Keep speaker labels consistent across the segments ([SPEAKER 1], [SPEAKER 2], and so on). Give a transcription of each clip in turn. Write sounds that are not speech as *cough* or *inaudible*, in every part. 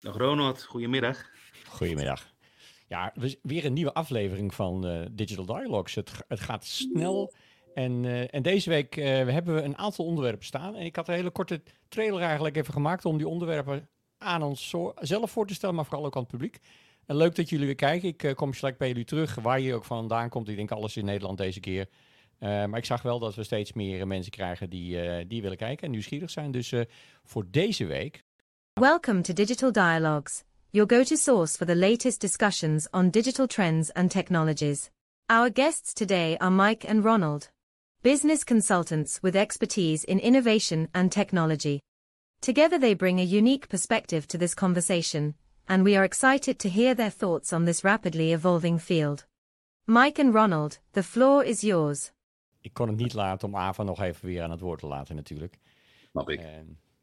[SPEAKER 1] Dag Ronald, goedemiddag.
[SPEAKER 2] Goedemiddag. Ja, weer een nieuwe aflevering van uh, Digital Dialogues. Het, het, gaat snel. En, uh, en deze week uh, hebben we een aantal onderwerpen staan. En ik had een hele korte trailer eigenlijk even gemaakt om die onderwerpen aan ons zelf voor te stellen, maar vooral ook aan het publiek. En leuk dat jullie weer kijken. Ik kom straks bij jullie terug, waar je ook vandaan komt. Ik denk alles in Nederland deze keer. maar ik zag wel dat we steeds meer mensen krijgen die, die willen kijken en nieuwsgierig zijn. Dus voor deze week
[SPEAKER 3] Welcome to Digital Dialogues, your go to source for the latest discussions on digital trends and technologies. Our guests today are Mike and Ronald, business consultants with expertise in innovation and technology. Together they bring a unique perspective to this conversation, and we are excited to hear their thoughts on this rapidly evolving field. Mike and Ronald, the floor is yours.
[SPEAKER 2] Ik kon het niet laten om Ava nog even weer aan het woord te laten natuurlijk.
[SPEAKER 1] Snap ik.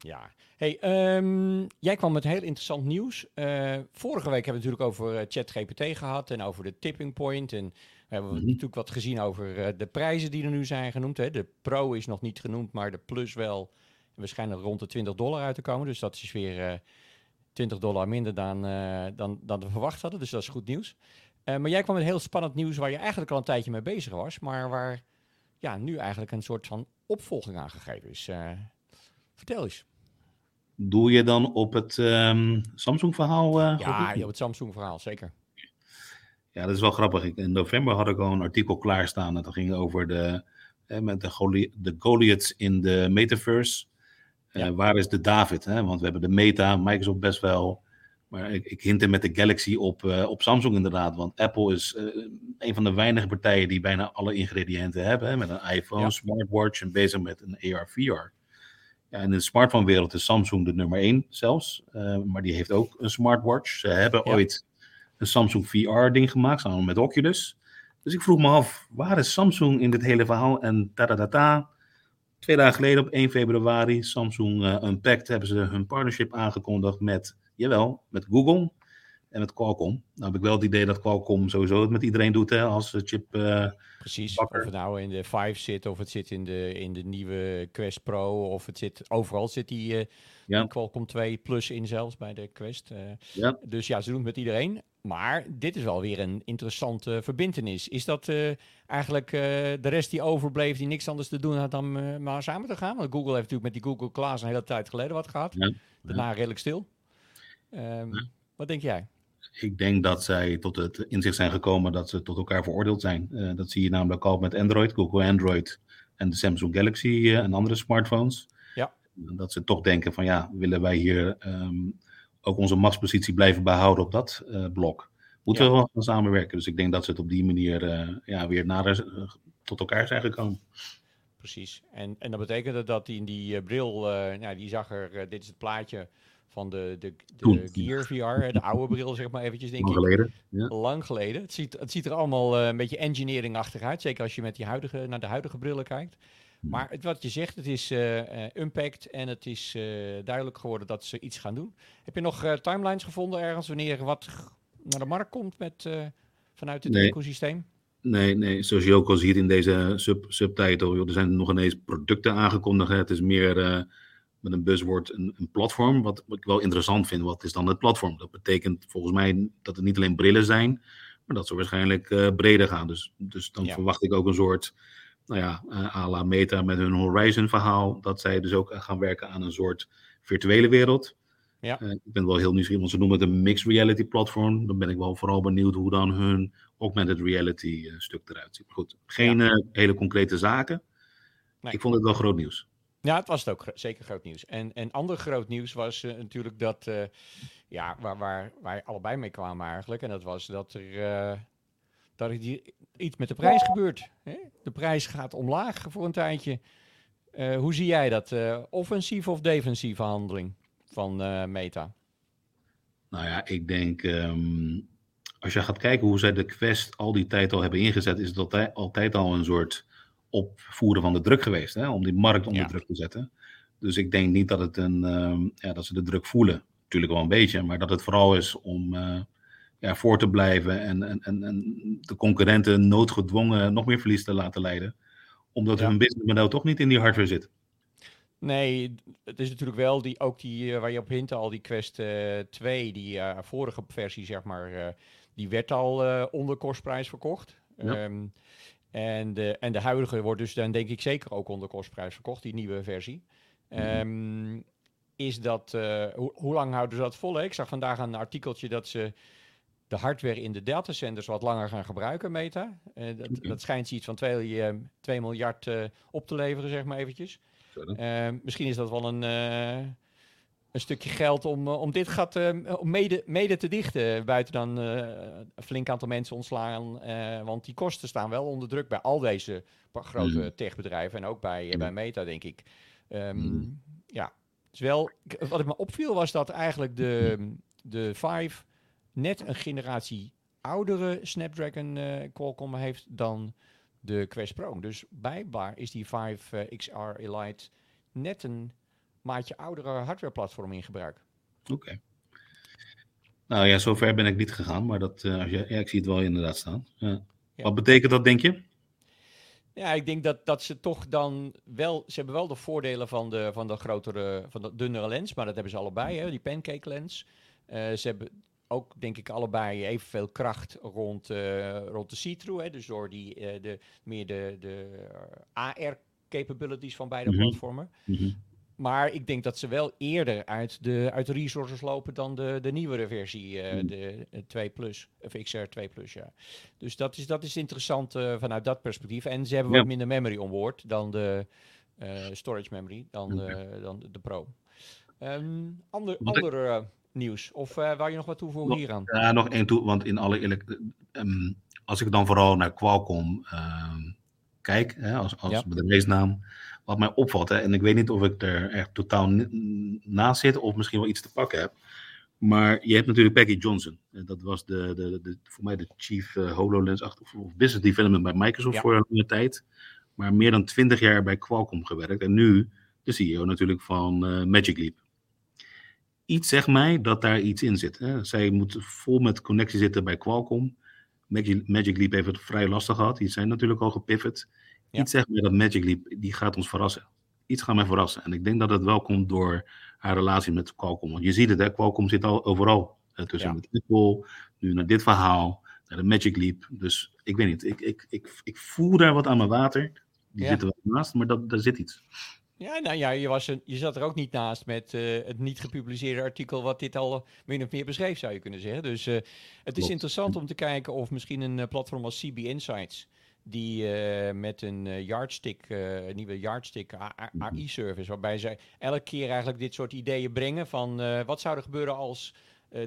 [SPEAKER 2] Ja. Hey, um, jij kwam met heel interessant nieuws. Uh, vorige week hebben we natuurlijk over uh, ChatGPT gehad en over de tipping point. En we hebben mm -hmm. natuurlijk wat gezien over uh, de prijzen die er nu zijn genoemd. Hè. De Pro is nog niet genoemd, maar de Plus wel. Waarschijnlijk rond de 20 dollar uit te komen. Dus dat is weer 20 dollar minder dan, dan, dan we verwacht hadden. Dus dat is goed nieuws. maar jij kwam met heel spannend nieuws waar je eigenlijk al een tijdje mee bezig was. Maar waar ja, nu eigenlijk een soort van opvolging aangegeven is. Vertel eens.
[SPEAKER 1] Doe je dan op het um, Samsung-verhaal?
[SPEAKER 2] Uh, ja, op het Samsung-verhaal, zeker.
[SPEAKER 1] Ja, dat is wel grappig. In november had ik al een artikel klaarstaan. Dat ging over de, eh, met de, Goli de Goliaths in de metaverse. Uh, ja. Waar is de David? Hè? Want we hebben de Meta, Microsoft best wel. Maar ik, ik hint met de Galaxy op, uh, op Samsung inderdaad. Want Apple is uh, een van de weinige partijen die bijna alle ingrediënten hebben. Hè? Met een iPhone, ja. smartwatch en bezig met een AR-VR. Ja, in de smartphone-wereld is Samsung de nummer 1 zelfs. Uh, maar die heeft ook een smartwatch. Ze hebben ja. ooit een Samsung VR-ding gemaakt, samen met Oculus. Dus ik vroeg me af, waar is Samsung in dit hele verhaal? En ta Twee dagen geleden, op 1 februari, Samsung uh, Unpacked, hebben ze hun partnership aangekondigd met, jawel, met Google en met Qualcomm. Nou heb ik wel het idee dat Qualcomm sowieso het met iedereen doet hè, als chip. Uh,
[SPEAKER 2] Precies, bakker. of het nou in de 5 zit, of het zit in de, in de nieuwe Quest Pro, of het zit overal zit die, uh, ja. die Qualcomm 2 Plus in zelfs bij de Quest. Uh, ja. Dus ja, ze doen het met iedereen. Maar dit is wel weer een interessante verbindenis. Is dat eigenlijk de rest die overbleef, die niks anders te doen had dan maar samen te gaan? Want Google heeft natuurlijk met die Google Class een hele tijd geleden wat gehad. Ja. Daarna redelijk stil. Um, wat denk jij?
[SPEAKER 1] Ik denk dat zij tot het inzicht zijn gekomen dat ze tot elkaar veroordeeld zijn. Uh, dat zie je namelijk al met Android, Google Android en de Samsung Galaxy uh, en andere smartphones.
[SPEAKER 2] Ja.
[SPEAKER 1] Dat ze toch denken van ja, willen wij hier um, ook onze machtspositie blijven behouden op dat uh, blok? Moeten ja. we wel gaan samenwerken. Dus ik denk dat ze het op die manier ja, weer nader tot elkaar zijn gekomen.
[SPEAKER 2] Precies. En, en dat betekende dat die in die bril, nou, die zag er, dit is het plaatje van de, de, de Gear VR, de oude bril zeg maar eventjes denk
[SPEAKER 1] Lang geleden.
[SPEAKER 2] Ja. Lang geleden. Het ziet, het ziet er allemaal uh, een beetje engineering-achtig uit, zeker als je met die huidige, naar de huidige brillen kijkt. Hmm. Maar het, wat je zegt, het is uh, unpacked en het is duidelijk geworden dat ze iets gaan doen. Heb je nog timelines gevonden ergens wanneer wat naar de markt komt met, vanuit het nee. ecosysteem?
[SPEAKER 1] Nee, nee, zoals je ook al ziet in deze sub, subtitle, er zijn nog ineens producten aangekondigd. Het is meer met een buzzword een, een, platform. Wat, wat, ik wel interessant vind, wat is dan het platform? Dat betekent volgens mij dat het niet alleen brillen zijn, maar dat ze waarschijnlijk uh, breder gaan. Dus, dus dan ja. verwacht ik ook een soort, nou ja, uh, à la Meta met hun Horizon verhaal, dat zij dus ook gaan werken aan een soort virtuele wereld.
[SPEAKER 2] Ja. Uh,
[SPEAKER 1] ik ben wel heel nieuwsgierig, want ze noemen het een mixed reality platform. Dan ben ik wel vooral benieuwd hoe dan hun augmented reality stuk eruit ziet. Maar goed, geen ja. hele concrete zaken. Nee. Ik vond het wel groot nieuws.
[SPEAKER 2] Ja, het was het ook zeker groot nieuws. En, en ander groot nieuws was uh, natuurlijk dat, uh, ja, waar, waar wij allebei mee kwamen eigenlijk. En dat was dat er, uh, dat er iets met de prijs gebeurt. Hè? De prijs gaat omlaag voor een tijdje. hoe zie jij dat? offensieve of defensieve handeling van Meta?
[SPEAKER 1] Nou ja, ik denk, um, als je gaat kijken hoe zij de Quest al die tijd al hebben ingezet, is altijd, altijd al een soort opvoeren van de druk geweest, hè, om die markt onder ja. druk te zetten. Dus ik denk niet dat, het een, uh, ja, dat ze de druk voelen. Natuurlijk wel een beetje, maar dat het vooral is om uh, ja, voor te blijven en, en, en, en, de concurrenten noodgedwongen nog meer verlies te laten leiden. Omdat ja. hun businessmodel toch niet in die hardware zit.
[SPEAKER 2] Nee, het is natuurlijk wel die, ook die, waar je op hint al, die Quest 2, die vorige versie, zeg maar, die werd al onder kostprijs verkocht. Ehm, en, de, en de huidige wordt dus dan denk ik zeker ook onder kostprijs verkocht, die nieuwe versie. Um, is dat, uh, hoe lang houden ze dat vol? Hè? Ik zag vandaag een artikeltje dat ze de hardware in de datacenters wat langer gaan gebruiken, Meta. Uh, dat, dat, schijnt iets van 2, 2 miljard uh, op te leveren, zeg maar eventjes. misschien is dat wel een, een stukje geld om, om dit gat om mede, mede te dichten. Buiten dan een flink aantal mensen ontslaan. want die kosten staan wel onder druk bij al deze grote mm. techbedrijven. En ook bij, bij Meta, denk ik. Um, mm. Ja, dus wel, wat ik me opviel was dat eigenlijk de, de 5 net een generatie oudere Snapdragon uh, Qualcomm heeft dan de Quest Pro. Dus blijkbaar is die 5 uh, XR Elite net een maatje oudere hardwareplatform in gebruik.
[SPEAKER 1] Oké. Nou ja, zover ben ik niet gegaan, maar dat, uh, als je, ja, ik zie het wel inderdaad staan. Ja. Ja. Wat betekent dat, denk je?
[SPEAKER 2] Ja, ik denk dat, dat ze toch dan wel... Ze hebben wel de voordelen van de, van de grotere, van de dunnere lens, maar dat hebben ze allebei, hè, die pancake lens. Uh, ze hebben ook, denk ik, allebei evenveel kracht rond, uh, rond de see-through. Dus door die, uh, de, meer de, de AR-capabilities van beide mm -hmm. platformen. Mm -hmm. Maar ik denk dat ze wel eerder uit de, uit de resources lopen dan de, de nieuwere versie, uh, de 2 Plus, of XR 2 Plus, ja. Dus dat is, dat is interessant uh, vanuit dat perspectief. En ze hebben ja. wat minder memory onboard dan de uh, storage memory, dan, okay. dan de, de Pro. Um, ander ander nieuws, of wou je nog wat toevoegen
[SPEAKER 1] nog,
[SPEAKER 2] hieraan?
[SPEAKER 1] Ja, nog één toe, want in alle eerlijk, um, als ik dan vooral naar Qualcomm um, kijk, hè, als, als ja. bedrijfsnaam wat mij opvalt, hè, en ik weet niet of ik er echt totaal naast zit of misschien wel iets te pakken heb. Maar je hebt natuurlijk Peggy Johnson. Dat was de, de, de, voor mij de chief uh, HoloLens of business development bij Microsoft ja. voor een lange tijd. Maar meer dan twintig jaar bij Qualcomm gewerkt. En nu de CEO natuurlijk van uh, Magic Leap. Iets zegt mij dat daar iets in zit. Hè. Zij moet vol met connectie zitten bij Qualcomm. Magic, Magic Leap heeft het vrij lastig gehad. Die zijn natuurlijk al gepivot. Ja. Iets zegt mij dat Magic Leap, die gaat ons verrassen. Iets gaat mij verrassen. En ik denk dat het wel komt door haar relatie met Qualcomm. Want je ziet het, hè, Qualcomm zit al overal. Uh, tussen ja. met Apple, nu naar dit verhaal, naar de Magic Leap. Dus ik weet niet, ik, ik, ik, ik voel daar wat aan mijn water. Die ja. zitten wel naast, maar dat, daar zit iets.
[SPEAKER 2] Ja, nou ja, je, was een, je zat er ook niet naast met uh, het niet gepubliceerde artikel wat dit al min of meer beschreef, zou je kunnen zeggen. Dus uh, het Klopt. is interessant om te kijken of misschien een platform als CB Insights die uh, met een uh, yardstick, uh, nieuwe yardstick AI-service, waarbij zij elke keer eigenlijk dit soort ideeën brengen van wat zou er gebeuren als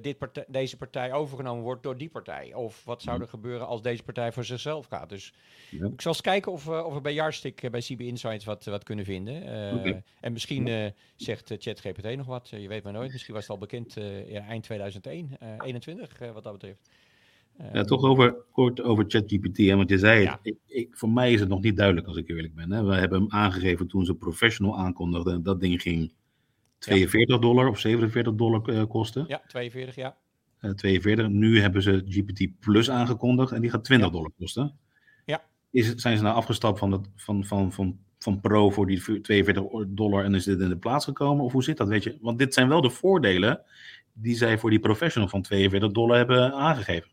[SPEAKER 2] dit partij, deze partij overgenomen wordt door die partij? Of wat zou er gebeuren als deze partij voor zichzelf gaat? Dus ja. ik zal eens kijken of, of we bij Yardstick, bij CB Insights wat, wat kunnen vinden. Okay. En misschien zegt ChatGPT nog wat, je weet maar nooit. Misschien was het al bekend eind 2001, 21 wat dat betreft.
[SPEAKER 1] Ja, toch over, kort over ChatGPT, want je zei het, ik, ik, voor mij is het nog niet duidelijk als ik eerlijk ben. Hè. We hebben hem aangegeven toen ze professional aankondigden en dat ding ging 42 ja. dollar of 47 dollar uh, kosten.
[SPEAKER 2] Ja, 42, ja.
[SPEAKER 1] Uh, 42. Nu hebben ze GPT Plus aangekondigd en die gaat 20 ja. dollar kosten.
[SPEAKER 2] Ja.
[SPEAKER 1] Is, zijn ze nou afgestapt van, het, van, van, van, van Pro voor die 42 dollar en is dit in de plaats gekomen? Of hoe zit dat, weet je? Want dit zijn wel de voordelen die zij voor die professional van 42 dollar hebben aangegeven.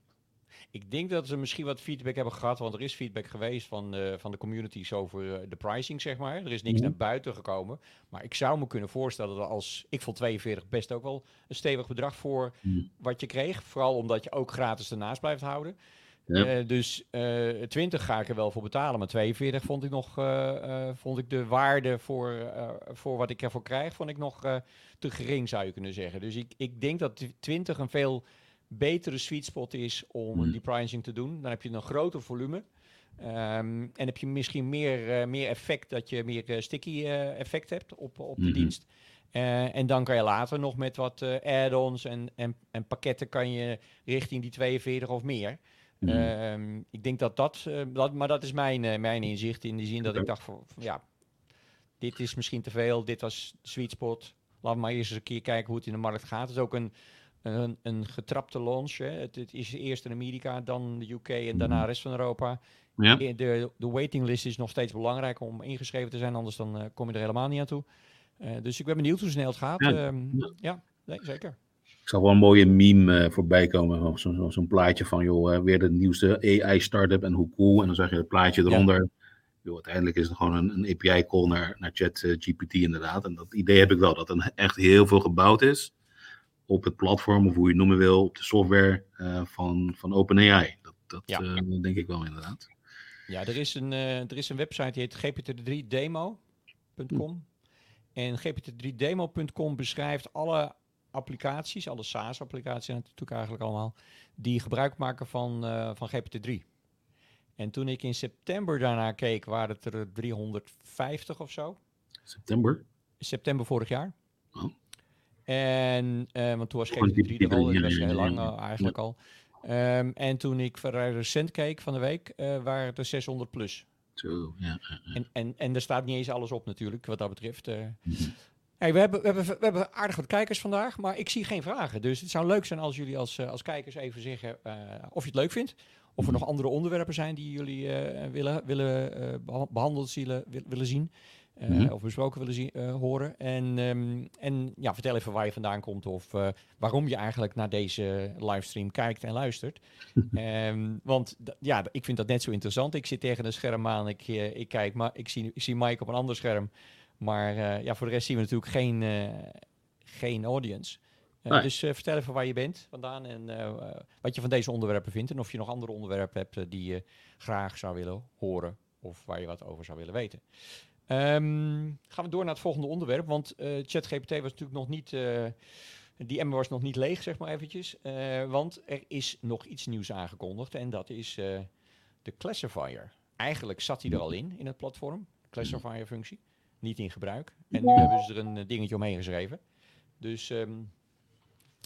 [SPEAKER 2] Ik denk dat ze misschien wat feedback hebben gehad, want er is feedback geweest van, uh, van de communities over uh, de pricing, zeg maar. Er is niks mm-hmm. naar buiten gekomen. Maar ik zou me kunnen voorstellen dat als, ik vond 42 best ook wel een stevig bedrag voor mm. wat je kreeg. Vooral omdat je ook gratis ernaast blijft houden. Ja. Uh, dus 20 ga ik er wel voor betalen, maar 42 vond ik nog, vond ik de waarde voor, voor wat ik ervoor krijg, vond ik nog te gering zou je kunnen zeggen. Dus ik, ik denk dat 20 een veel betere sweet spot is om mm. die pricing te doen. Dan heb je een groter volume. Um, en heb je misschien meer, uh, meer effect, dat je meer uh, sticky uh, effect hebt op, op de mm -hmm. dienst. en dan kan je later nog met wat add-ons en, en, en pakketten kan je richting die 42 of meer. Mm -hmm. um, ik denk dat dat, dat, maar dat is mijn, mijn inzicht in de zin dat okay. ik dacht van, ja, dit is misschien te veel, dit was sweet spot. We maar eerst eens een keer kijken hoe het in de markt gaat. Het is ook een, een, een getrapte launch. Hè. Het, het, is eerst in Amerika, dan de UK en daarna de rest van Europa. Ja. De, de waiting list is nog steeds belangrijk om ingeschreven te zijn, anders dan uh, kom je er helemaal niet aan toe. dus ik ben benieuwd hoe snel het gaat. Ja, ehm, ja nee, zeker.
[SPEAKER 1] Ik zag wel een mooie meme uh, voorbij komen. Zo'n zo, zo plaatje van, joh, weer de nieuwste AI-startup en hoe cool. En dan zag je het plaatje eronder. Joh, uiteindelijk is het gewoon een, een API-call naar, naar ChatGPT inderdaad. En dat idee heb ik wel, dat er echt heel veel gebouwd is op het platform, of hoe je het noemen wil, op de software uh, van, van OpenAI. Dat, dat ja. uh, denk ik wel inderdaad.
[SPEAKER 2] Ja, er is een, uh, er is een website die heet gpt3demo.com. Hm. En gpt3demo.com beschrijft alle applicaties, alle SaaS-applicaties natuurlijk eigenlijk allemaal, die gebruik maken van, van GPT-3. En toen ik in september daarna keek, waren het er 350 of zo.
[SPEAKER 1] September?
[SPEAKER 2] September vorig jaar. Oh. En, uh, want toen was GPT-3 er al, dat was heel lang uh, eigenlijk al. Um, en toen ik vrij recent keek van de week, uh, waren het er 600 plus.
[SPEAKER 1] Zo, ja,
[SPEAKER 2] En, en, en er staat niet eens alles op natuurlijk, wat dat betreft. Uh. Hey, we, hebben, we, hebben, we hebben aardig wat kijkers vandaag, maar ik zie geen vragen. Dus het zou leuk zijn als jullie als, als kijkers even zeggen of je het leuk vindt. Of er nog andere onderwerpen zijn die jullie willen, willen behandeld willen, willen zien. Uh, mm -hmm. Of besproken willen zien, horen. En, um, en ja, vertel even waar je vandaan komt of waarom je eigenlijk naar deze livestream kijkt en luistert. um, *laughs* want ja, ik vind dat net zo interessant. Ik zit tegen een scherm aan, ik, ik kijk, maar ik zie, ik zie Mike op een ander scherm. Maar ja, voor de rest zien we natuurlijk geen, geen audience. Nee. Dus vertel even waar je bent vandaan en wat je van deze onderwerpen vindt. En of je nog andere onderwerpen hebt die je graag zou willen horen of waar je wat over zou willen weten. Um, gaan we door naar het volgende onderwerp, want ChatGPT was natuurlijk nog niet... die emmer was nog niet leeg, zeg maar eventjes. want er is nog iets nieuws aangekondigd en dat is de classifier. Eigenlijk zat hij er al in, in het platform, classifier-functie niet in gebruik. En nu hebben ze er een eh, dingetje omheen geschreven. Dus um,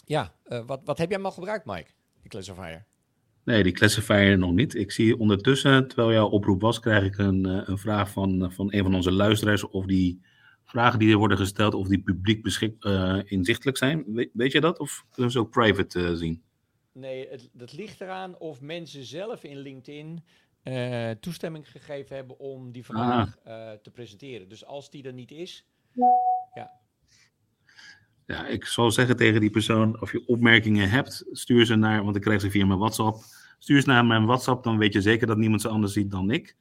[SPEAKER 2] ja, uh, wat, wat heb jij allemaal gebruikt, Mike? Die classifier?
[SPEAKER 1] Nee, die classifier nog niet. Ik zie ondertussen, terwijl jouw oproep was, krijg ik een, uh, een vraag van, van een van onze luisteraars of die vragen die er worden gesteld, of die publiek beschik, uh, inzichtelijk zijn. We, weet je dat? Of kunnen ze ook private zien?
[SPEAKER 2] Nee, het, het ligt eraan of mensen zelf in LinkedIn uh, toestemming gegeven hebben om die vraag ah. uh, te presenteren. Dus als die er niet is, ja.
[SPEAKER 1] Ik zal zeggen tegen die persoon, of je opmerkingen hebt, stuur ze naar, want ik krijg ze via mijn WhatsApp. Stuur ze naar mijn WhatsApp, dan weet je zeker dat niemand ze anders ziet dan ik.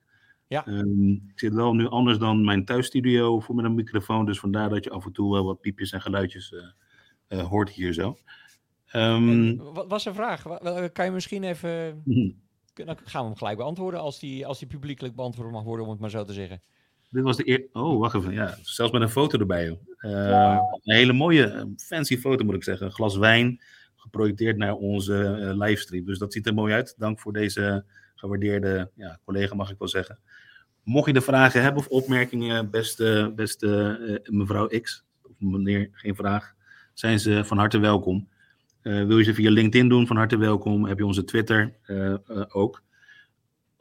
[SPEAKER 2] Ja.
[SPEAKER 1] Um, ik zit wel nu anders dan mijn thuisstudio voor met een microfoon, dus vandaar dat je af en toe wel wat piepjes en geluidjes uh, hoort hier zo. Um,
[SPEAKER 2] wat was een vraag? Kan je misschien even... dan gaan we hem gelijk beantwoorden als die, als die publiekelijk beantwoord mag worden, om het maar zo te zeggen.
[SPEAKER 1] Dit was de eer... Oh, wacht even. Ja, zelfs met een foto erbij. Uh, Een hele mooie, fancy foto moet ik zeggen. Een glas wijn, geprojecteerd naar onze uh, livestream. Dus dat ziet er mooi uit. Dank voor deze gewaardeerde ja, collega, mag ik wel zeggen. Mocht je de vragen hebben of opmerkingen, beste, beste uh, mevrouw X, of meneer, geen vraag, zijn ze van harte welkom. Wil je ze via LinkedIn doen, van harte welkom. Heb je onze Twitter ook.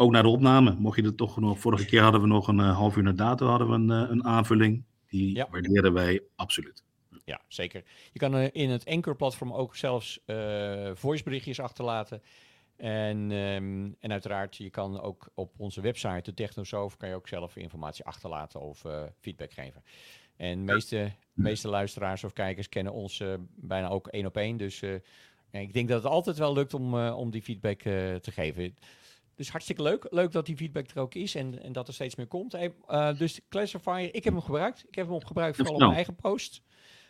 [SPEAKER 1] Ook naar de opname. Mocht je er toch nog. Vorige keer hadden we nog een half uur na dato hadden we een, een aanvulling. Die ja. waarderen wij absoluut.
[SPEAKER 2] Ja, zeker. Je kan in het Anchor-platform ook zelfs voiceberichtjes achterlaten. En, um, en uiteraard, je kan ook op onze website, de Technosoof, kan je ook zelf informatie achterlaten of feedback geven. En de meeste, meeste luisteraars of kijkers kennen ons bijna ook één op één. Dus ik denk dat het altijd wel lukt om, om die feedback te geven. Dus hartstikke leuk. Leuk dat die feedback er ook is en, en dat er steeds meer komt. Hey, dus Classifier, ik heb hem gebruikt. Ik heb hem gebruikt vooral op mijn eigen post.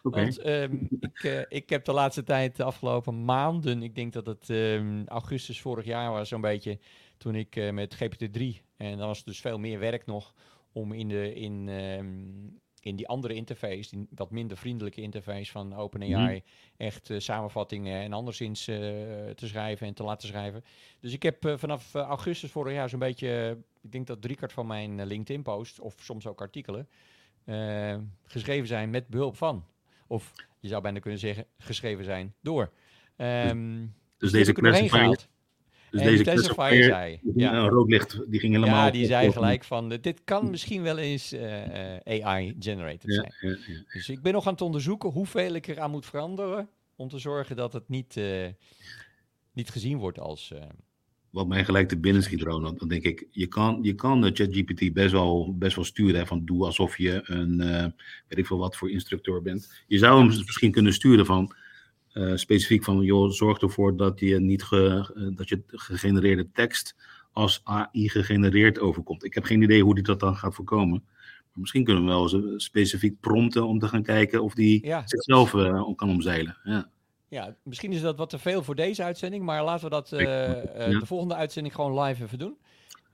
[SPEAKER 2] Okay. Want um, ik, ik heb de laatste tijd, de afgelopen maanden, ik denk dat het um, augustus vorig jaar was zo'n beetje, toen ik met GPT-3, en dan was het dus veel meer werk nog, om in de, in, um, in die andere interface, die wat minder vriendelijke interface van OpenAI, mm -hmm. echt uh, samenvattingen en anderszins uh, te schrijven en te laten schrijven. Dus ik heb uh, vanaf augustus vorig jaar zo'n beetje, ik denk dat driekwart van mijn LinkedIn-post, of soms ook artikelen, geschreven zijn met behulp van. Of je zou bijna kunnen zeggen, geschreven zijn door. Um,
[SPEAKER 1] dus, dus deze classifier,
[SPEAKER 2] dus en deze classifier zei...
[SPEAKER 1] Ja. Een roodlicht, die ging helemaal...
[SPEAKER 2] Ja, die zei gelijk van, dit kan misschien wel eens uh, AI-generated zijn. Ja, ja, dus ik ben nog aan het onderzoeken hoeveel ik eraan moet veranderen... om te zorgen dat het niet, uh, niet gezien wordt als,
[SPEAKER 1] wat mij gelijk te binnen schiet, Ronald, dan denk ik, je kan, je kan de ChatGPT best wel, best wel sturen. Hè, van doe alsof je een, uh, weet ik veel wat voor instructeur bent. Je zou hem misschien kunnen sturen van, uh, specifiek van, joh, zorg ervoor dat je niet ge, uh, dat je gegenereerde tekst als AI gegenereerd overkomt. Ik heb geen idee hoe die dat dan gaat voorkomen. Maar misschien kunnen we wel eens specifiek prompten om te gaan kijken of die ja. zichzelf kan omzeilen. Ja.
[SPEAKER 2] Ja, misschien is dat wat te veel voor deze uitzending, maar laten we dat de volgende uitzending gewoon live even doen.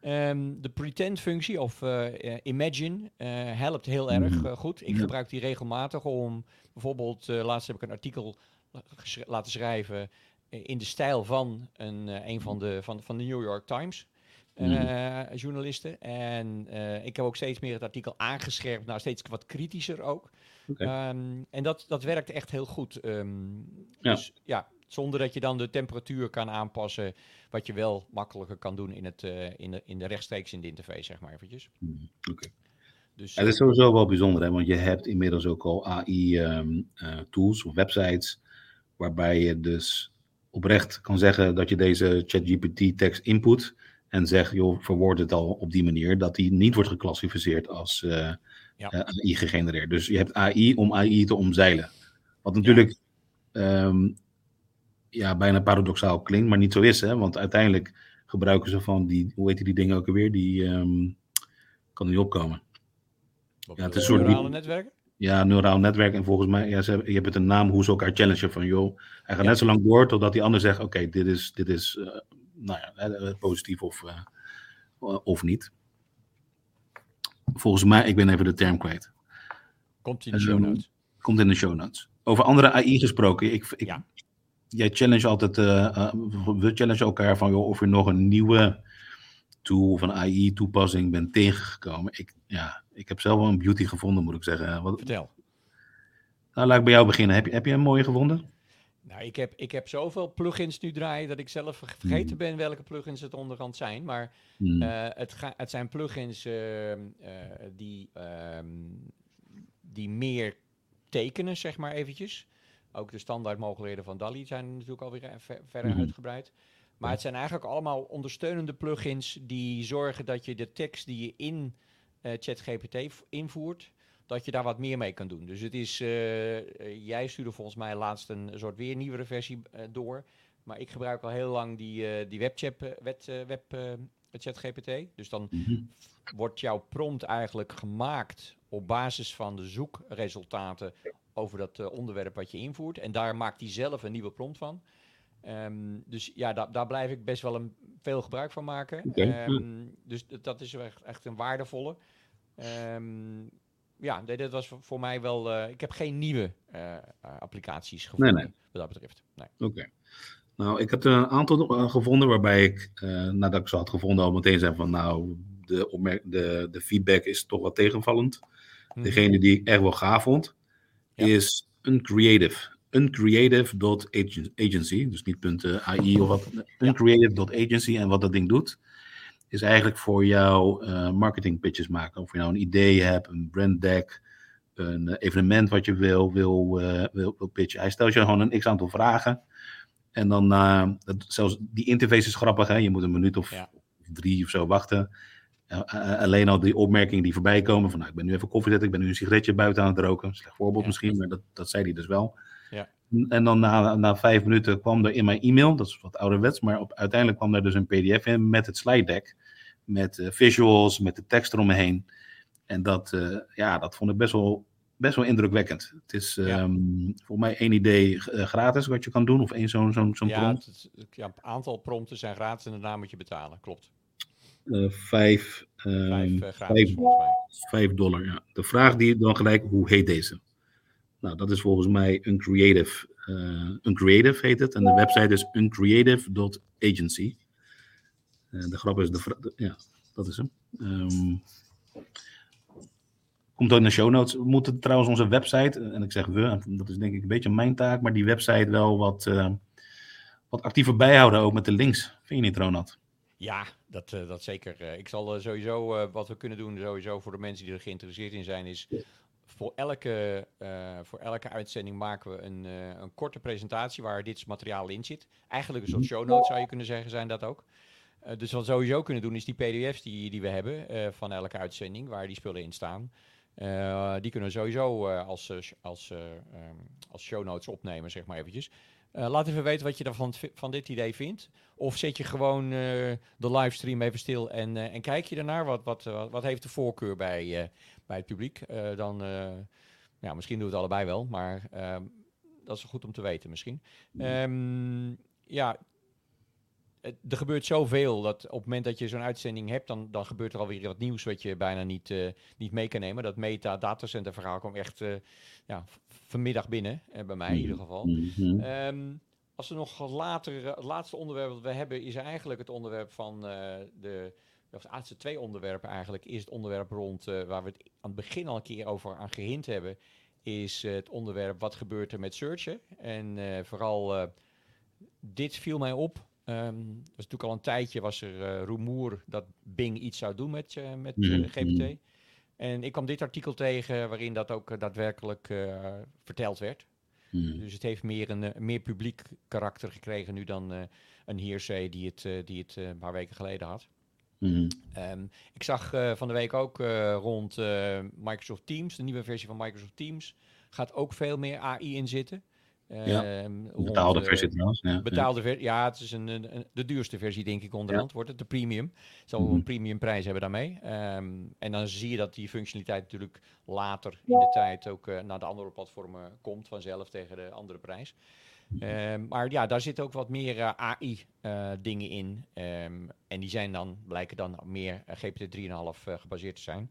[SPEAKER 2] Um, de pretend-functie of uh, imagine helpt heel erg goed. Ik gebruik die regelmatig om bijvoorbeeld, laatst heb ik een artikel laten schrijven in de stijl van een, een van, de, van, van de New York Times. journalisten. En ik heb ook steeds meer het artikel aangescherpt, nou steeds wat kritischer ook. Okay. Um, en dat, dat werkt echt heel goed. Um, ja. Dus ja, zonder dat je dan de temperatuur kan aanpassen, wat je wel makkelijker kan doen in, het, uh, in, de, in de rechtstreeks in de interface, zeg maar eventjes.
[SPEAKER 1] Mm, Oké. Okay. Dus, ja, dat is sowieso wel bijzonder, hè? want je hebt inmiddels ook al AI-tools um, uh, of websites, waarbij je dus oprecht kan zeggen dat je deze ChatGPT-tekst input en zegt, joh, verwoord het al op die manier, dat die niet wordt geclassificeerd als... Uh, ja. uh, AI gegenereerd. Dus je hebt AI om AI te omzeilen. Wat natuurlijk ja. Um, ja, bijna paradoxaal klinkt, maar niet zo is. Hè? Want uiteindelijk gebruiken ze van die, hoe heet die dingen ook alweer? Die um, kan niet opkomen.
[SPEAKER 2] Ja, het is een soort neurale netwerken?
[SPEAKER 1] Ja, neuraal netwerk. En volgens mij, ja, ze, je hebt het een naam hoe ze elkaar challengen. Van joh, hij gaat ja. net zo lang door totdat die ander zegt: Oké, okay, dit is, dit is uh, nou ja, positief of, uh, of niet volgens mij, ik ben even de term kwijt.
[SPEAKER 2] Komt in de show notes.
[SPEAKER 1] Komt in de show notes. Over andere AI gesproken. Ik, ik, ja. Jij challenge altijd, uh, uh, we challenge elkaar van joh, of je nog een nieuwe tool of een AI-toepassing bent tegengekomen. Ik, ja, ik heb zelf wel een beauty gevonden, moet ik zeggen. Wat,
[SPEAKER 2] Vertel.
[SPEAKER 1] Nou, laat ik bij jou beginnen. Heb je, heb je een mooie gevonden?
[SPEAKER 2] Nou, ik heb, ik heb zoveel plugins nu draaien dat ik zelf vergeten mm. ben welke plugins het onderhand zijn. Maar mm. uh, het, ga, het zijn plugins uh, uh, die, um, die meer tekenen, zeg maar eventjes. Ook de standaard mogelijkheden van DALI zijn natuurlijk alweer ver, verder mm. uitgebreid. Maar het zijn eigenlijk allemaal ondersteunende plugins die zorgen dat je de tekst die je in ChatGPT invoert, dat je daar wat meer mee kan doen. Dus het is, uh, jij stuurde volgens mij laatst een soort weer nieuwere versie uh, door. Maar ik gebruik al heel lang die, die webchat, web, web ChatGPT. Dus dan mm -hmm. wordt jouw prompt eigenlijk gemaakt op basis van de zoekresultaten over dat onderwerp wat je invoert. En daar maakt hij zelf een nieuwe prompt van. Um, dus ja, da daar blijf ik best wel een, veel gebruik van maken. Okay. Um, dus dat is echt, echt een waardevolle. Um, ja, dit was voor mij wel. Uh, ik heb geen nieuwe uh, applicaties gevonden nee, nee. wat dat betreft. Nee.
[SPEAKER 1] Oké. Okay. Nou, ik heb er een aantal uh, gevonden waarbij ik, nadat ik ze had gevonden, al meteen zei van nou, de, de, de feedback is toch wat tegenvallend. -hmm. Degene die ik echt wel gaaf vond, ja. is Uncreative. Uncreative.agency, dus niet .ai of wat. Uncreative.agency en wat dat ding doet is eigenlijk voor jou uh, marketing pitches maken. Of je nou een idee hebt, een brand deck, een uh, evenement wat je wil, wil, uh, wil, wil pitchen. Hij stelt je gewoon een x aantal vragen. En dan, dat, zelfs die interface is grappig, hè? je moet een minuut of ja. drie of zo wachten. alleen al die opmerkingen die voorbij komen van nou, ik ben nu even koffie zetten, ik ben nu een sigaretje buiten aan het roken. Slecht voorbeeld ja. misschien, maar dat, dat zei hij dus wel. En dan na, na vijf minuten kwam er in mijn e-mail, dat is wat ouderwets, maar op, uiteindelijk kwam er dus een pdf in met het slide deck. Met uh, visuals, met de tekst eromheen. En dat, uh, ja, dat vond ik best wel, best wel indrukwekkend. Het is ja. um, voor mij één idee uh, gratis wat je kan doen, of één zo'n zo'n zo'n
[SPEAKER 2] ja,
[SPEAKER 1] prompt.
[SPEAKER 2] Het, ja, een aantal prompten zijn gratis en daarna moet je betalen, klopt.
[SPEAKER 1] vijf, um,
[SPEAKER 2] vijf, gratis, vijf,
[SPEAKER 1] vijf dollar, ja. De vraag die dan gelijk, hoe heet deze? Nou, dat is volgens mij Uncreative. Uh, Uncreative heet het. En de website is uncreative.agency. Uh, de grap is, de, ja, dat is hem. Um, komt ook in de show notes. We moeten trouwens onze website, en ik zeg we, dat is denk ik een beetje mijn taak, maar die website wel wat, wat actiever bijhouden, ook met de links. Vind je niet, Ronald?
[SPEAKER 2] Ja, dat, dat zeker. ik zal sowieso, wat we kunnen doen, sowieso voor de mensen die er geïnteresseerd in zijn, is voor elke, uh, voor elke uitzending maken we een, uh, een korte presentatie waar dit materiaal in zit. Eigenlijk een soort show notes zou je kunnen zeggen, zijn dat ook. dus wat we sowieso kunnen doen is die pdf's die, die we hebben van elke uitzending, waar die spullen in staan. die kunnen we sowieso als, als, um, als show notes opnemen, zeg maar eventjes. laat even weten wat je ervan van dit idee vindt. Of zet je gewoon de livestream even stil en, en kijk je ernaar. Wat, wat, wat heeft de voorkeur bij, bij het publiek? dan, ja, misschien doen we het allebei wel, maar ehm, dat is goed om te weten misschien. Um, ja, er gebeurt zoveel dat op het moment dat je zo'n uitzending hebt, dan, dan gebeurt er alweer wat nieuws wat je bijna niet, uh, niet mee kan nemen. Dat meta datacenter verhaal kwam echt uh, ja, vanmiddag binnen, uh, bij mij in ieder geval. Mm um, als we nog later, het laatste onderwerp dat we hebben, is eigenlijk het onderwerp van de, of de laatste twee onderwerpen eigenlijk, is het onderwerp rond, waar we het aan het begin al een keer over aan gehint hebben, is het onderwerp wat gebeurt er met searchen. En vooral dit viel mij op Um, was natuurlijk al een tijdje was er rumoer dat Bing iets zou doen met, met eh, GPT. Mhm. En ik kwam dit artikel tegen waarin dat ook daadwerkelijk verteld werd. Mhm. Dus het heeft meer een meer publiek karakter gekregen nu dan een hearsay die het, die het een paar weken geleden had. Mm. Um, ik zag van de week ook rond Microsoft Teams, de nieuwe versie van Microsoft Teams, gaat ook veel meer AI in zitten.
[SPEAKER 1] Ja, ehm, betaalde eh, versie trouwens.
[SPEAKER 2] Ja, betaalde versie, ja, het is een, een, de duurste versie denk ik onderhand wordt het, de premium. Het zal mm een premium prijs hebben daarmee. Um, en dan zie je dat die functionaliteit natuurlijk later in de tijd ook uh, naar de andere platformen komt vanzelf tegen de andere prijs. Um, maar ja, daar zitten ook wat meer uh, eh, AI-dingen in. en die zijn dan, blijken dan meer GPT 3,5 gebaseerd te zijn.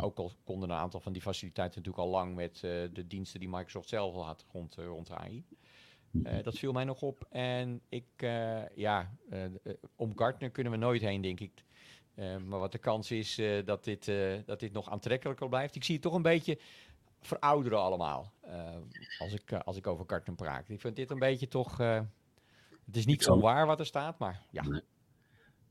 [SPEAKER 2] Ook al konden een aantal van die faciliteiten natuurlijk al lang met de diensten die Microsoft zelf al had rond, rond AI. Dat viel mij nog op. En ik, ja, om Gartner kunnen we nooit heen, denk ik. maar wat de kans is dat, dit, dat dit nog aantrekkelijker blijft. Ik zie het toch een beetje verouderen allemaal. als, ik, als ik over Gartner praat. Ik vind dit een beetje toch. het is niet zo waar wat er staat, maar ja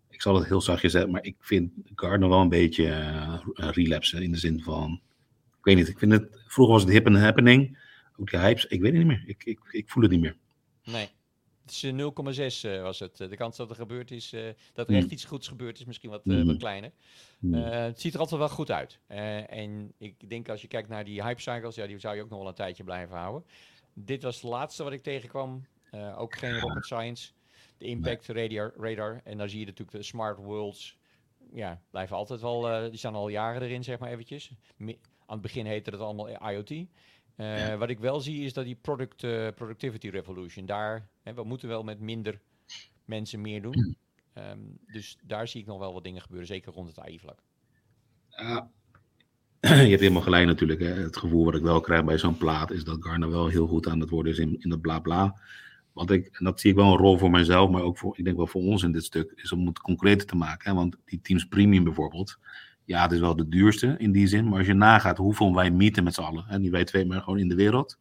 [SPEAKER 1] ik zal het heel zachtjes zeggen, maar ik vind Gardner wel een beetje uh, relapse in de zin van, ik weet niet, ik vind het, vroeger was het hip en happening, ook die hypes, ik weet het niet meer, ik, ik, ik voel het niet meer.
[SPEAKER 2] Nee, 0,6 uh, was het. De kans dat er gebeurd is, dat er echt mm. iets goeds gebeurd is, misschien wat, uh, wat kleiner. Mm. het ziet er altijd wel goed uit. en ik denk als je kijkt naar die hype cycles, ja, die zou je ook nog wel een tijdje blijven houden. Dit was het laatste wat ik tegenkwam. ook geen rocket science de impact radar, radar. En dan zie je natuurlijk de smart worlds. Ja, blijven altijd wel, die staan al jaren erin, zeg maar eventjes. aan het begin heette het allemaal IoT. Uh, Wat ik wel zie is dat die product, uh, productivity revolution, daar, hè, we moeten wel met minder mensen meer doen. Um, dus daar zie ik nog wel wat dingen gebeuren, zeker rond het AI-vlak.
[SPEAKER 1] Ja, *clears throat* je hebt helemaal gelijk natuurlijk. Hè. Het gevoel wat ik wel krijg bij zo'n plaat is dat Garner wel heel goed aan het worden is in, in dat bla bla. Want ik, en dat zie ik wel een rol voor mijzelf, maar ook voor, ik denk wel voor ons in dit stuk, is om het concreter te maken. Hè? Want die Teams Premium bijvoorbeeld, ja, het is wel de duurste in die zin. Maar als je nagaat hoeveel wij meeten met z'n allen, hè, die wij twee maar gewoon in de wereld.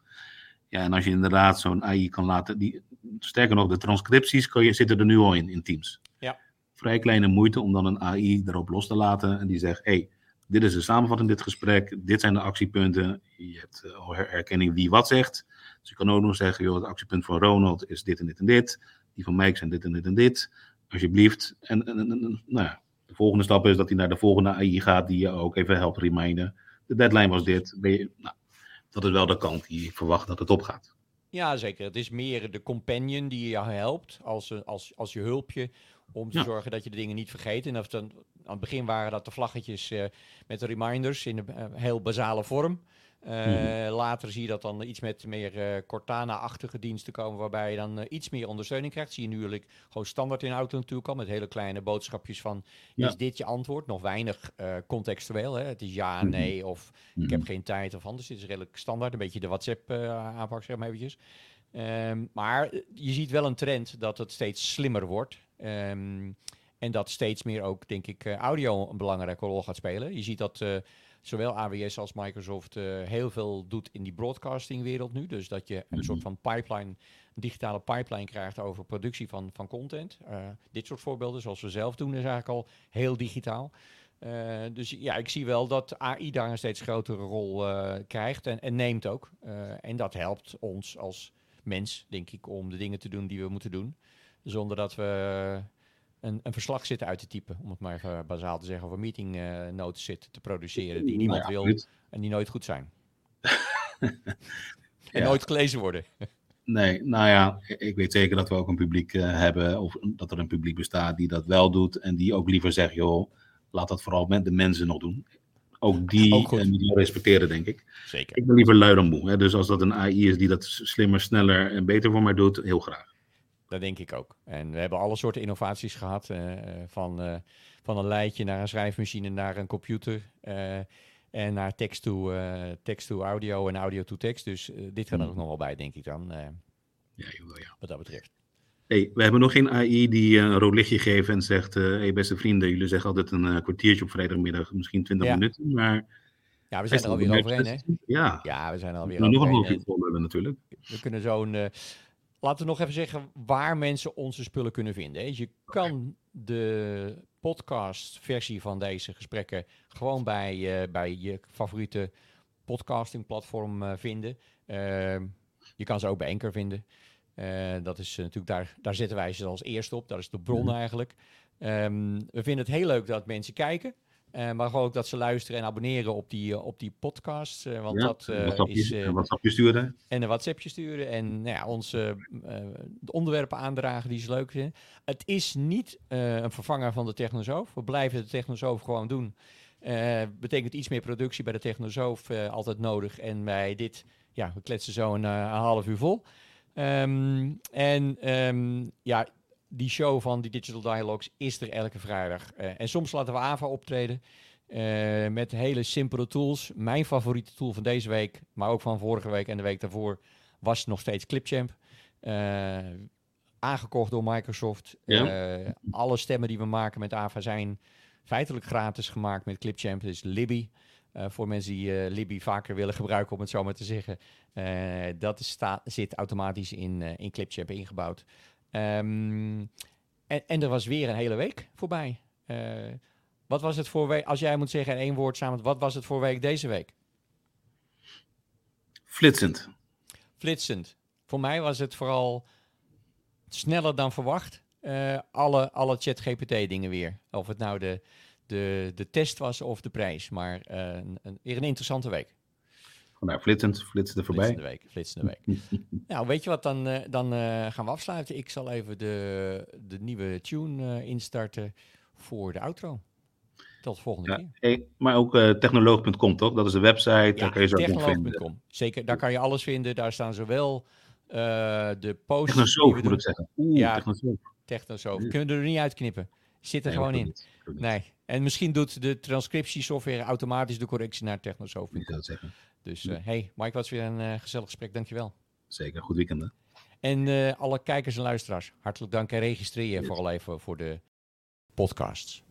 [SPEAKER 1] Ja, en als je inderdaad zo'n AI kan laten, die, sterker nog, de transcripties kan je, zitten er nu al in, in Teams.
[SPEAKER 2] Ja.
[SPEAKER 1] Vrij kleine moeite om dan een AI erop los te laten en die zegt, hey, dit is de samenvatting dit gesprek, dit zijn de actiepunten, je hebt uh, al herkenning wie wat zegt. Dus je kan ook nog zeggen, joh, het actiepunt van Ronald is dit en dit en dit. Die van Mike zijn dit en dit en dit. Alsjeblieft. En, en, en, nou ja, de volgende stap is dat hij naar de volgende AI gaat, die je ook even helpt reminden. De deadline was dit. Je, nou, dat is wel de kant die ik verwacht dat het opgaat.
[SPEAKER 2] Ja, zeker. Het is meer de companion die je helpt als, als, als je hulpje om te zorgen dat je de dingen niet vergeet. En of dan, aan het begin waren dat de vlaggetjes uh, met de reminders in een uh, heel basale vorm. Uh, Later zie je dat dan iets met meer uh, Cortana-achtige diensten komen, waarbij je dan uh, iets meer ondersteuning krijgt. Zie je nu gewoon standaard in auto natuurlijk al, met hele kleine boodschapjes van, ja. is dit je antwoord? Nog weinig contextueel, hè? het is ja, mhm. nee, of ik heb mhm. geen tijd of anders. Dit is redelijk standaard, een beetje de WhatsApp-aanpak, zeg maar eventjes. Um, maar je ziet wel een trend dat het steeds slimmer wordt. Um, en dat steeds meer ook, denk ik, audio een belangrijke rol gaat spelen. Je ziet dat zowel AWS als Microsoft uh, heel veel doet in die broadcastingwereld nu. Dus dat je een mhm. soort van pipeline, digitale pipeline krijgt over productie van, van content. Uh, dit soort voorbeelden, zoals we zelf doen, is eigenlijk al heel digitaal. Uh, dus ja, ik zie wel dat AI daar een steeds grotere rol krijgt en, en, neemt ook. en dat helpt ons als mens, denk ik, om de dingen te doen die we moeten doen. Zonder dat we een, een verslag zitten uit te typen, om het maar even bazaal te zeggen, of een meeting uh, notes zitten te produceren die niemand wil en die nooit goed zijn. *laughs* en nooit gelezen worden. *laughs*
[SPEAKER 1] Nee, nou ja, ik weet zeker dat we ook een publiek uh, hebben, of dat er een publiek bestaat die dat wel doet en die ook liever zegt, joh, laat dat vooral met de mensen nog doen. Ook die ook uh, moet je respecteren, denk ik.
[SPEAKER 2] Zeker.
[SPEAKER 1] Ik ben liever lui dan moe. Hè? Dus als dat een AI is die dat slimmer, sneller en beter voor mij doet, heel graag.
[SPEAKER 2] Dat denk ik ook. En we hebben alle soorten innovaties gehad. Uh, van, uh, van een leidje naar een schrijfmachine, naar een computer. Uh, en naar text to, text to audio en audio to text. Dus dit gaat er ook nog wel bij, denk ik dan.
[SPEAKER 1] ja, joh, ja.
[SPEAKER 2] Wat dat betreft.
[SPEAKER 1] Hey, we hebben nog geen AI die een rood lichtje geeft en zegt: hey, beste vrienden, jullie zeggen altijd een kwartiertje op vrijdagmiddag, misschien 20 ja. minuten. Maar.
[SPEAKER 2] Ja, we zijn er alweer overheen, hè?
[SPEAKER 1] Ja.
[SPEAKER 2] ja, we zijn er alweer
[SPEAKER 1] overheen. nog een natuurlijk.
[SPEAKER 2] We kunnen zo'n laten we nog even zeggen waar mensen onze spullen kunnen vinden. Je kan de podcastversie van deze gesprekken gewoon bij, uh, bij je favoriete podcastingplatform uh, vinden. Uh, je kan ze ook bij Anchor vinden. Eh, dat is natuurlijk daar, daar zetten wij ze als eerste op. Dat is de bron eigenlijk. Um, we vinden het heel leuk dat mensen kijken. Uh, maar ook dat ze luisteren en abonneren op die, uh, op die podcast. Uh, want
[SPEAKER 1] ja,
[SPEAKER 2] dat
[SPEAKER 1] is.
[SPEAKER 2] een
[SPEAKER 1] WhatsAppje sturen.
[SPEAKER 2] En een WhatsAppje sturen. En nou ja, onze onderwerpen aandragen die ze leuk vinden. Het is niet een vervanger van de Technosoof. We blijven de Technosoof gewoon doen. betekent iets meer productie bij de Technosoof altijd nodig. En bij dit, ja, we kletsen zo een, een half uur vol. Um, en um, ja, die show van die Digital Dialogues is er elke vrijdag. Uh, en soms laten we AVA optreden uh, met hele simpele tools. Mijn favoriete tool van deze week, maar ook van vorige week en de week daarvoor, was nog steeds Clipchamp. Uh, aangekocht door Microsoft. Ja. alle stemmen die we maken met AVA zijn feitelijk gratis gemaakt met Clipchamp. Dus Libby. voor mensen die Libby vaker willen gebruiken, om het zo maar te zeggen. dat is zit automatisch in, in Clipchamp ingebouwd. Um, en, en, er was weer een hele week voorbij. Uh, wat was het voor week, als jij moet zeggen in één woord samen, wat was het voor week deze week?
[SPEAKER 1] Flitsend.
[SPEAKER 2] Flitsend. Voor mij was het vooral sneller dan verwacht. Uh, alle, alle ChatGPT dingen weer. Of het nou de, de, de test was of de prijs. Maar uh, een, een, weer een interessante week.
[SPEAKER 1] Nou, flitsend, flitsende voorbij.
[SPEAKER 2] Flitsende week, flitsende week. *laughs* nou, weet je wat, dan, uh, dan uh, gaan we afsluiten. Ik zal even de, de nieuwe tune uh, instarten voor de outro. Tot de volgende
[SPEAKER 1] ja,
[SPEAKER 2] keer.
[SPEAKER 1] Hey, maar ook technoloog.com, toch? Dat is de website, ja, daar kan je zo
[SPEAKER 2] ook vinden. Zeker, daar kan je alles vinden. Daar staan zowel de posts...
[SPEAKER 1] Technosoof, moet ik zeggen. Oeh,
[SPEAKER 2] ja, technosoof. technosoof. Kunnen we er niet uitknippen. Zit er nee, gewoon in. Niet, nee. En misschien doet de transcriptiesoftware automatisch de correctie naar technosoof.
[SPEAKER 1] Ik zou zeggen.
[SPEAKER 2] Dus uh, hey, Mike, was weer een uh, gezellig gesprek. Dankjewel.
[SPEAKER 1] Zeker, goed weekend. Hè?
[SPEAKER 2] En uh, alle kijkers en luisteraars, hartelijk dank en registreer je yes. vooral even voor de podcasts.